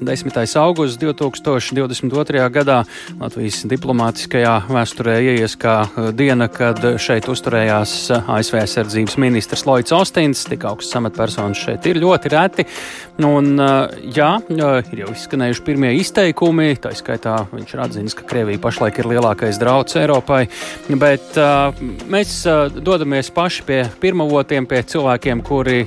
10. augusts 2022. gadā Latvijas diplomātiskajā vēsturē ieies kā uh, diena, kad šeit uzturējās uh, ASV aizsardzības ministrs Lloyds Austins. Tik augsts amatpersonas šeit ir ļoti reti. Un, uh, jā, ir jau izskanējuši pirmie izteikumi, tā skaitā viņš ir atzīmis, ka Krievija pašlaik ir lielākais drauds Eiropai, bet mēs dodamies paši pie pirmavotiem, pie cilvēkiem, kuri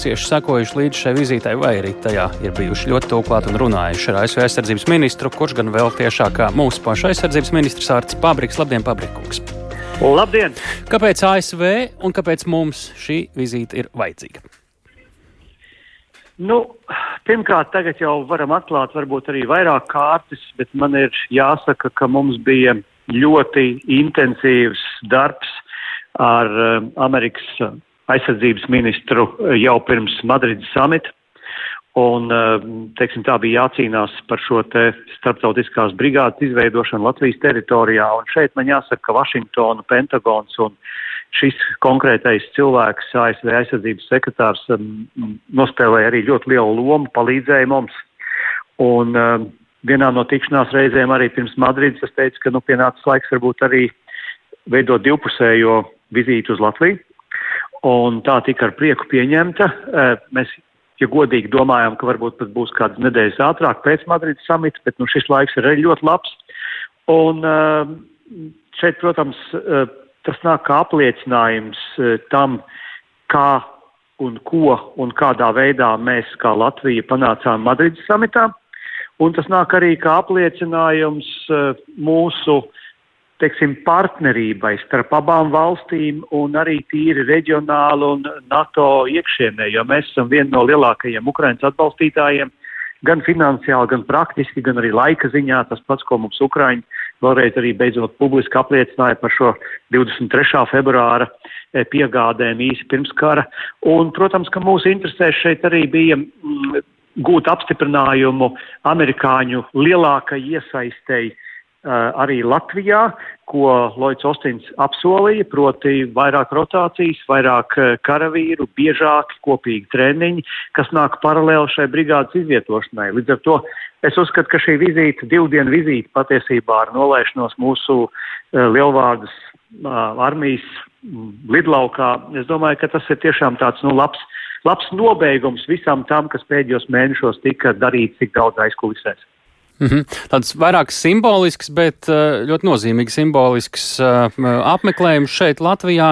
cieši sekojuši līdz šai vizītei, vai arī tajā ir bijuši ļoti tūklāt un runājuši ar ASV aizsardzības ministru, kurš gan vēl tiešāk kā mūsu paša aizsardzības ministrs Ārts Pabriks. Labdien, Pabrikungs! Labdien! Kāpēc ASV un kāpēc mums šī vizīte ir vajadzīga? Nu, pirmkārt, tagad jau varam atklāt varbūt arī vairāk kārtas, bet man ir jāsaka, ka mums bija ļoti intensīvs darbs ar uh, Amerikas aizsardzības ministru jau pirms Madrides samita. Un, eh, teiksim, tā bija jācīnās par šo te starptautiskās brigādes izveidošanu Latvijas teritorijā. Un šeit man jāsaka, ka Vašingtona, Pentagons un šis konkrētais cilvēks, ASV aizsardzības sekretārs, nospēlēja arī ļoti lielu lomu, palīdzēja mums. Un eh, vienā no tikšanās reizēm arī pirms Madrides es teicu, ka nu pienācis laiks varbūt arī veidot divpusējo vizīti uz Latviju. Un tā tika ar prieku pieņemta. Eh, mēs ja godīgi domājam, ka varbūt pat būs kādas nedēļas ātrāk pēc Madrides samita, bet nu, šis laiks ir arī ļoti labs. Un uh, šeit, protams, uh, tas nāk kā apliecinājums uh, tam, kā un ko un kādā veidā mēs kā Latvija panācām Madrides samitā. Un tas nāk arī kā apliecinājums mūsu uh, teiksim, partnerībai starp abām valstīm un arī tīri reģionāli un NATO iekšienē, jo mēs esam vieni no lielākajiem Ukrainas atbalstītājiem, gan finansiāli, gan praktiski, gan arī laika ziņā. Tas pats, ko mums Ukraiņi vēlreiz arī beidzot publiski apliecināja par šo 23. februāra eh, piegādēm īsi pirms kara. Un, protams, ka mūsu interesēs šeit arī bija mm, gūt apstiprinājumu amerikāņu lielākai iesaistēji arī Latvijā, ko Lloyds Ostins apsolīja, proti vairāk rotācijas, vairāk karavīru, biežāki kopīgi treniņi, kas nāk paralēli šai brigādes izvietošanai. Līdz ar to es uzskatu, ka šī vizīte, divu dienu vizīte patiesībā ar nolaišanos mūsu lielvārdas armijas lidlaukā, es domāju, ka tas ir tiešām tāds, nu, labs, labs nobeigums visam tam, kas pēdējos mēnešos tika darīts tik daudz aizkulisēs. Mm -hmm. Tāds vairāk simbolisks, bet eh, ļoti nozīmīgs simbolisks uh, apmeklējums šeit Latvijā.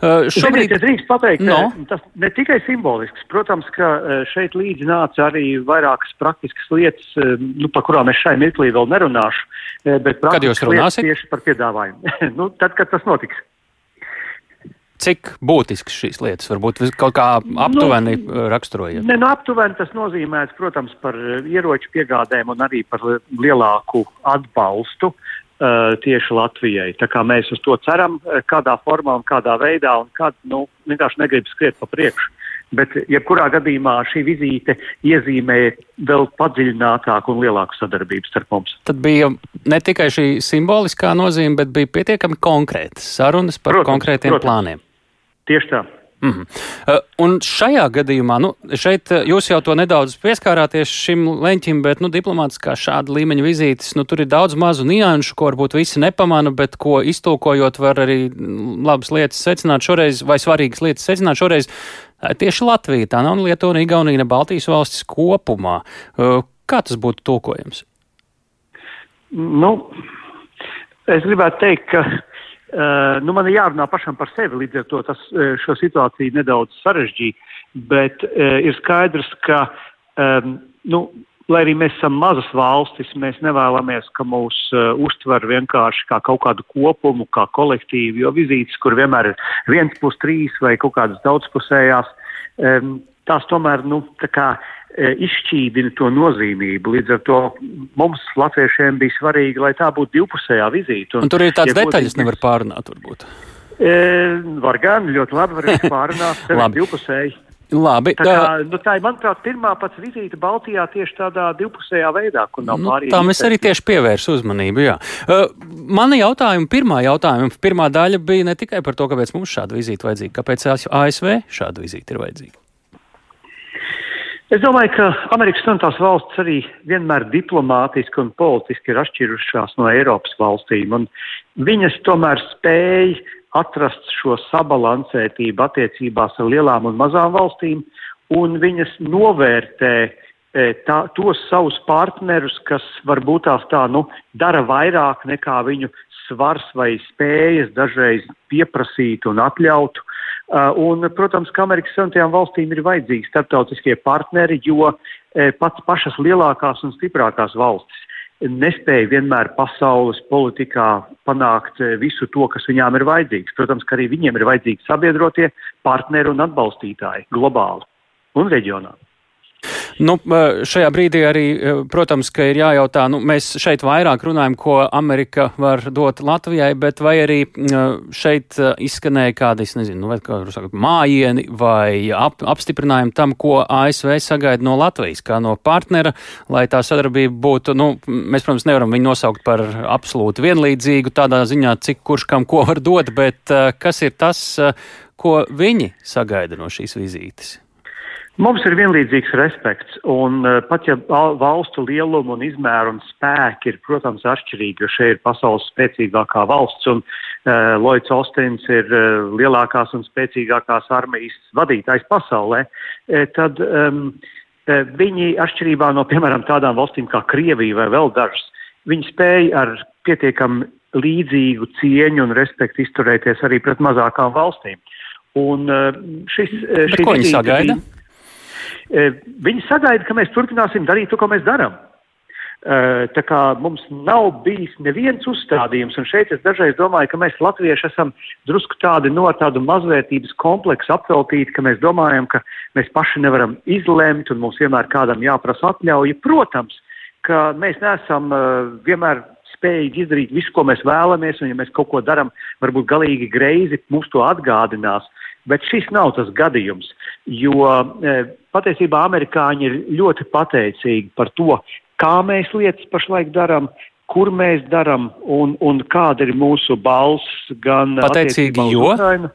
Uh, šobrīd... Es drīkst pateikt, no. tas ne tikai simbolisks. Protams, ka šeit līdzi nāca arī vairākas praktiskas lietas, nu, par kurām es šai mirklī vēl nerunāšu. Bet kad jūs runāsiet? Tieši par piedāvājumu. nu, tad, kad tas notiks. Cik būtisks šīs lietas varbūt kaut kā aptuveni nu, raksturojiet? Ne, nu, aptuveni tas nozīmē, protams, par ieroču piegādēm un arī par lielāku atbalstu uh, tieši Latvijai. Tā kā mēs uz to ceram, kādā formā un kādā veidā, un kad, nu, vienkārši negrib skriet pa priekšu. Bet, jebkurā gadījumā, šī vizīte iezīmē vēl padziļinātāku un lielāku sadarbību starp mums. Tad bija ne tikai šī simboliskā nozīme, bet bija pietiekami konkrētas sarunas par protams, konkrētiem protams. plāniem. Tieši tā. Mm -hmm. un šajā gadījumā, nu, šeit uh, jūs jau to nedaudz pieskārāties šim leņķim, bet, nu, diplomātiskā šāda līmeņa vizītes, nu, tur ir daudz mazu nianšu, ko varbūt visi nepamana, bet ko iztulkojot var arī mm, labas lietas secināt šoreiz, vai svarīgas lietas secināt šoreiz. Uh, tieši Latvija, tā nav Lietuva, Igaunija, ne Baltijas valstis kopumā. Kā tas būtu tulkojams? Nu, es gribētu teikt, ka Uh, nu, man ir jārunā pašam par sevi, līdz ar to tas, uh, šo situāciju nedaudz sarežģīja, bet uh, ir skaidrs, ka, um, nu, lai arī mēs esam mazas valstis, mēs nevēlamies, ka mūs uh, uztver vienkārši kā kaut kādu kopumu, kā kolektīvu, jo vizītes, kur vienmēr ir viens plus trīs vai kaut kādas daudzpusējās, um, tās tomēr, nu, tā kā E, izšķīdina to nozīmību. Līdz ar to mums, latviešiem, bija svarīgi, lai tā būtu divpusējā vizīte. Un, un tur ir tādas ja detaļas, nevar pārunāt, varbūt. E, var gan, ļoti labi var pārunāt, divpusēji. Labi. Tā, kā, nu, tā ir, manuprāt, pirmā pats vizīte Baltijā tieši tādā divpusējā veidā, kur nav nu, pārējie. Tā mēs arī tieši pievērsu uzmanību, jā. Uh, mana jautājuma, pirmā jautājuma, pirmā daļa bija ne tikai par to, kāpēc mums šāda vizīte vajadzīga, kāpēc ASV šāda vizīte ir vajadzīga. Es domāju, ka Amerikas Savienotās valsts arī vienmēr diplomātiski un politiski ir atšķirušās no Eiropas valstīm, un viņas tomēr spēja atrast šo sabalansētību attiecībās ar lielām un mazām valstīm, un viņas novērtē e, tā, tos savus partnerus, kas varbūt tās tā, nu, dara vairāk nekā viņu svars vai spējas dažreiz pieprasīt un atļautu. Uh, un, protams, ka Amerikas Savienotajām valstīm ir vajadzīgi starptautiskie partneri, jo e, pats pašas lielākās un stiprākās valstis nespēja vienmēr pasaules politikā panākt e, visu to, kas viņām ir vajadzīgs. Protams, ka arī viņiem ir vajadzīgi sabiedrotie partneri un atbalstītāji globāli un reģionāli. Nu, šajā brīdī arī, protams, ka ir jājautā, nu, mēs šeit vairāk runājam, ko Amerika var dot Latvijai, bet vai arī šeit izskanēja kādi, es nezinu, nu, vai kā saka, mājieni vai ap, apstiprinājumi tam, ko ASV sagaida no Latvijas, kā no partnera, lai tā sadarbība būtu, nu, mēs, protams, nevaram viņu nosaukt par absolūti vienlīdzīgu tādā ziņā, cik kurš kam ko var dot, bet kas ir tas, ko viņi sagaida no šīs vizītes? Mums ir vienlīdzīgs respekts, un uh, pat ja valstu lieluma un izmēra un spēki ir, protams, atšķirīgi, jo šeit ir pasaules spēcīgākā valsts, un uh, Lloyds Austins ir uh, lielākās un spēcīgākās armijas vadītājs pasaulē, tad um, viņi, atšķirībā no, piemēram, tādām valstīm kā Krievija vai vēl dažas, viņi spēja ar pietiekam līdzīgu cieņu un respektu izturēties arī pret mazākām valstīm. Un šis, uh, šis ko viņi sagaida? Bija, Eh, viņi sagaida, ka mēs turpināsim darīt to, ko mēs darām. Eh, tā kā mums nav bijis neviens uzstādījums, un šeit es dažreiz domāju, ka mēs latvieši esam drusku tādi no tādu mazvērtības kompleksu apveltīti, ka mēs domājam, ka mēs paši nevaram izlemt, un mums vienmēr kādam jāprasa atļauja. Protams, ka mēs neesam uh, vienmēr spējīgi izdarīt visu, ko mēs vēlamies, un ja mēs kaut ko darām, varbūt galīgi greizi, mums to atgādinās. Bet šis nav tas gadījums, jo e, patiesībā amerikāņi ir ļoti pateicīgi par to, kā mēs lietas pašlaik darām, kur mēs darām un, un kāda ir mūsu balss gan pateicīgi, jo. Ukrainu.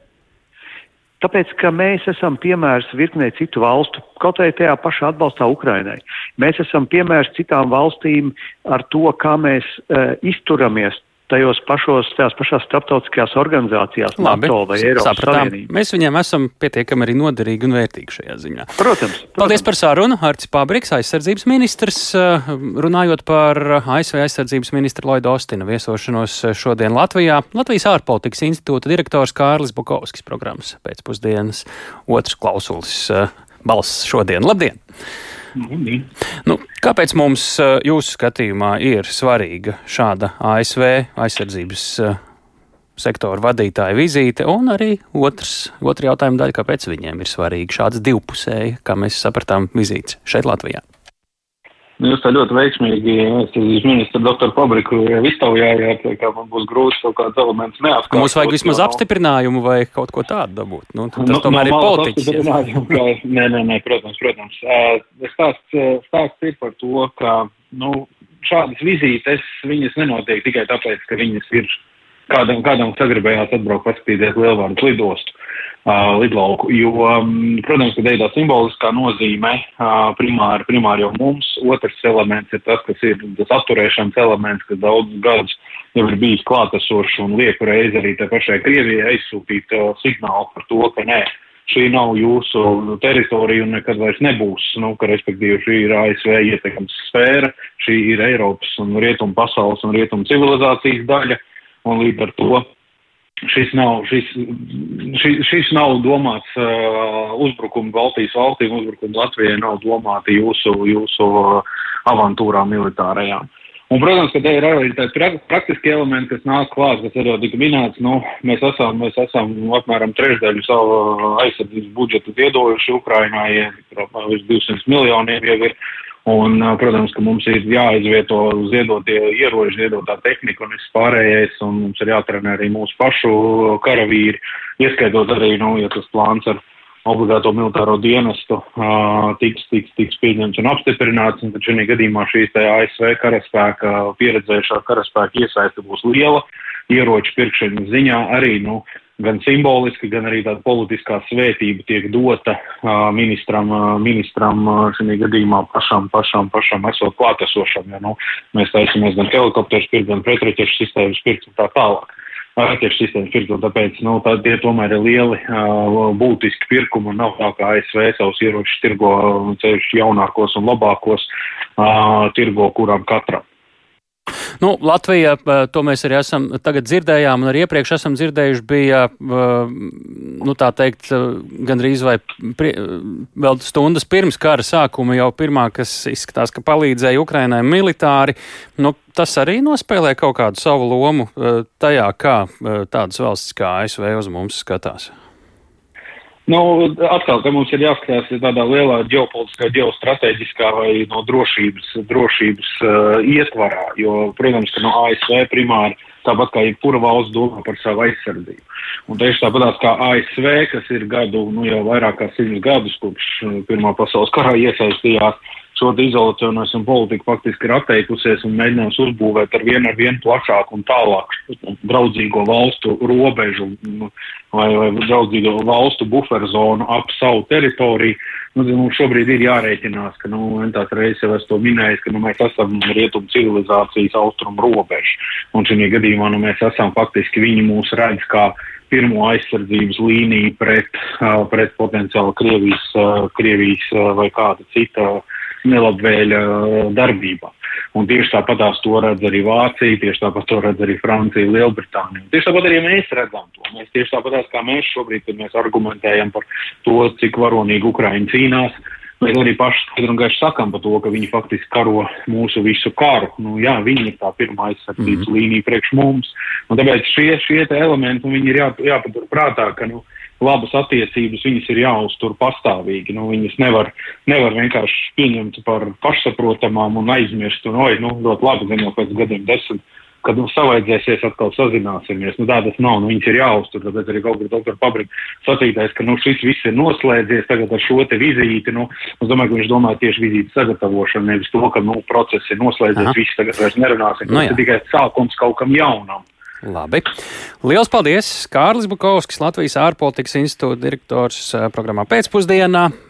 Tāpēc, ka mēs esam piemērs virknē citu valstu, kaut arī tajā pašā atbalstā Ukrainai. Mēs esam piemērs citām valstīm ar to, kā mēs uh, izturamies tajos pašos, tajās pašās starptautiskajās organizācijās, Labi, NATO vai Eiropas sapratām. Savienība. Mēs viņiem esam pietiekami arī noderīgi un vērtīgi šajā ziņā. Protams. protams. Paldies par sarunu. Arcis Pabriks, aizsardzības ministrs, eh, runājot par ASV aizsardzības ministra Lloyda Ostina viesošanos šodien Latvijā. Latvijas ārpolitikas institūta direktors Kārlis Bukovskis programmas pēcpusdienas otrs klausulis eh, balss šodien. Labdien! Nu, kāpēc mums, eh, jūsu skatījumā, ir svarīga šāda ASV aizsardzības eh, sektora vadītāja vizīte, un arī otrs, otra jautājuma daļa, kāpēc viņiem ir svarīga šāds divpusēji, kā mēs sapratām, vizītes šeit Latvijā? Nu, jūs tā ļoti veiksmīgi aizsardzības ministru doktoru Pabriku iztaujājāt, ka man būs grūti kaut kāds elements neapskatīt. Mums vajag vismaz no... apstiprinājumu vai kaut ko tādu dabūt. Nu, tas nu, tomēr no, ir politiķis. Nē, nē, nē, protams, protams. Stāsts, stāsts ir par to, ka nu, šādas vizītes, viņas nenotiek tikai tāpēc, ka viņas ir kādam, kādam sagribējās atbraukt paskatīties lielvārdu lidostu lidlauku. Jo, um, protams, ka tā simboliskā nozīme primāri, primāri jau mums. Otrs elements ir tas, kas ir tas atturēšanas elements, kas daudzus gadus jau ir bijis klātesošs un lieku reizi arī te pašai Krievijai aizsūtīt signālu par to, ka nē. Šī nav jūsu teritorija un nekad vairs nebūs. Nu, ka, respektīvi, šī ir ASV ietekmes sfēra, šī ir Eiropas un Rietumu pasaules un Rietumu civilizācijas daļa, un līdz ar to šis nav, šis, šis, šis nav domāts uh, uzbrukumu Baltijas valstīm, uzbrukumu Latvijai nav domāti jūsu, jūsu uh, avantūrām militārajām. Un, protams, ka te ir arī tādi praktiski elementi, kas nāk klāt, kas arī jau tika minēts. Nu, mēs, esam, mēs esam apmēram trešdaļu savu aizsardzības budžetu ziedojuši Ukrainai, apmēram 200 miljoniem jau ir. Un, protams, ka mums ir jāizvieto ziedotie ieroči, ziedotā tehnika un viss pārējais, un mums ir jātrenē arī mūsu pašu karavīri, ieskaitot arī, nu, ja tas plāns ar obligāto militāro dienestu uh, tiks, tiks, tiks pieņemts un apstiprināts, un tad šī gadījumā šīs tā ASV karaspēka pieredzējušā karaspēka iesaista būs liela. Ieroču pirkšanas ziņā arī, nu, gan simboliski, gan arī tāda politiskā svētība tiek dota ministram, ministram šajā gadījumā pašam, pašam, pašam esot klātesošam. Ja, nu, mēs taisamies gan helikopterus pirkt, gan pretraķešu sistēmas pirkt un tā tālāk. Raķešu sistēmas pirkt, un tāpēc, nu, tā, tie tomēr ir lieli būtiski pirkumi un nav tā, kā ASV savus ieročus tirgo ceļš jaunākos un labākos tirgo kuram katram. Nu, Latvija, to mēs arī esam tagad dzirdējām, un arī iepriekš esam dzirdējuši, bija, nu, tā teikt, gandrīz vai prie, vēl stundas pirms kara sākuma jau pirmā, kas izskatās, ka palīdzēja Ukrainai militāri. Nu, tas arī nospēlē kaut kādu savu lomu tajā, kā tādas valstis kā ASV uz mums skatās. Nu, atkal, te mums ir jāskatās tādā lielā ģeopolitiskā, ģeostrateģiskā vai no drošības, drošības uh, ietvarā, jo, protams, ka no ASV primāri tāpat kā jebkura valsts domā par savu aizsardzību. Un tieši tāpat kā ASV, kas ir gadu, nu jau vairāk kā simts gadus, kopš uh, Pirmā pasaules karā iesaistījās šo izolacionismu politiku faktiski ir atteikusies un mēģinās uzbūvēt ar vienu ar vienu plašāku un tālāku draudzīgo valstu robežu nu, vai, vai draudzīgo valstu buferzonu ap savu teritoriju. Nu, mums šobrīd ir jārēķinās, ka, nu, tās reizes jau es to minēju, ka, nu, mēs esam rietumu civilizācijas austrumu robežu. Un šī gadījumā, nu, mēs esam faktiski, viņi mūs redz kā pirmo aizsardzības līniju pret, pret potenciāli Krievijas, Krievijas vai kāda cita nelabvēļa darbībā. Un tieši tāpatās to redz arī Vācija, tieši tāpat to redz arī Francija, Lielbritānija. Tieši tāpat arī mēs redzam to. Mēs tieši tāpatās kā mēs šobrīd, kad mēs argumentējam par to, cik varonīgi Ukraiņa cīnās, mēs arī paši skaidri un gaiši sakam par to, ka viņi faktiski karo mūsu visu karu. Nu, jā, viņi ir tā pirmā aizsardzības mm -hmm. līnija priekš mums. Un tāpēc šie, šie elementi, viņi ir jā, jāpatur prātā, ka, nu, labas attiecības, viņas ir jāuztur pastāvīgi. Nu, viņas nevar, nevar vienkārši pieņemt par pašsaprotamām un aizmirst. Un, oi, nu, ļoti labi, jau pēc gadiem desmit, kad mums savaidzēsies, atkal sazināsimies. Nu, tā tas nav, nu, viņas ir jāuztur. Tāpēc arī kaut kur doktora Pabrika sacītais, ka nu, šis viss ir noslēdzies tagad ar šo te vizīti. Nu, es domāju, ka viņš domāja tieši vizītes sagatavošanu, nevis to, ka nu, process ir noslēdzies, Aha. viss tagad vairs nerunāsim. Nu, tas ir tikai sākums kaut kam jaunam. Labi. Lielas paldies! Kārlis Bukovskis, Latvijas ārpolitikas institūta direktors eh, programmā pēcpusdienā.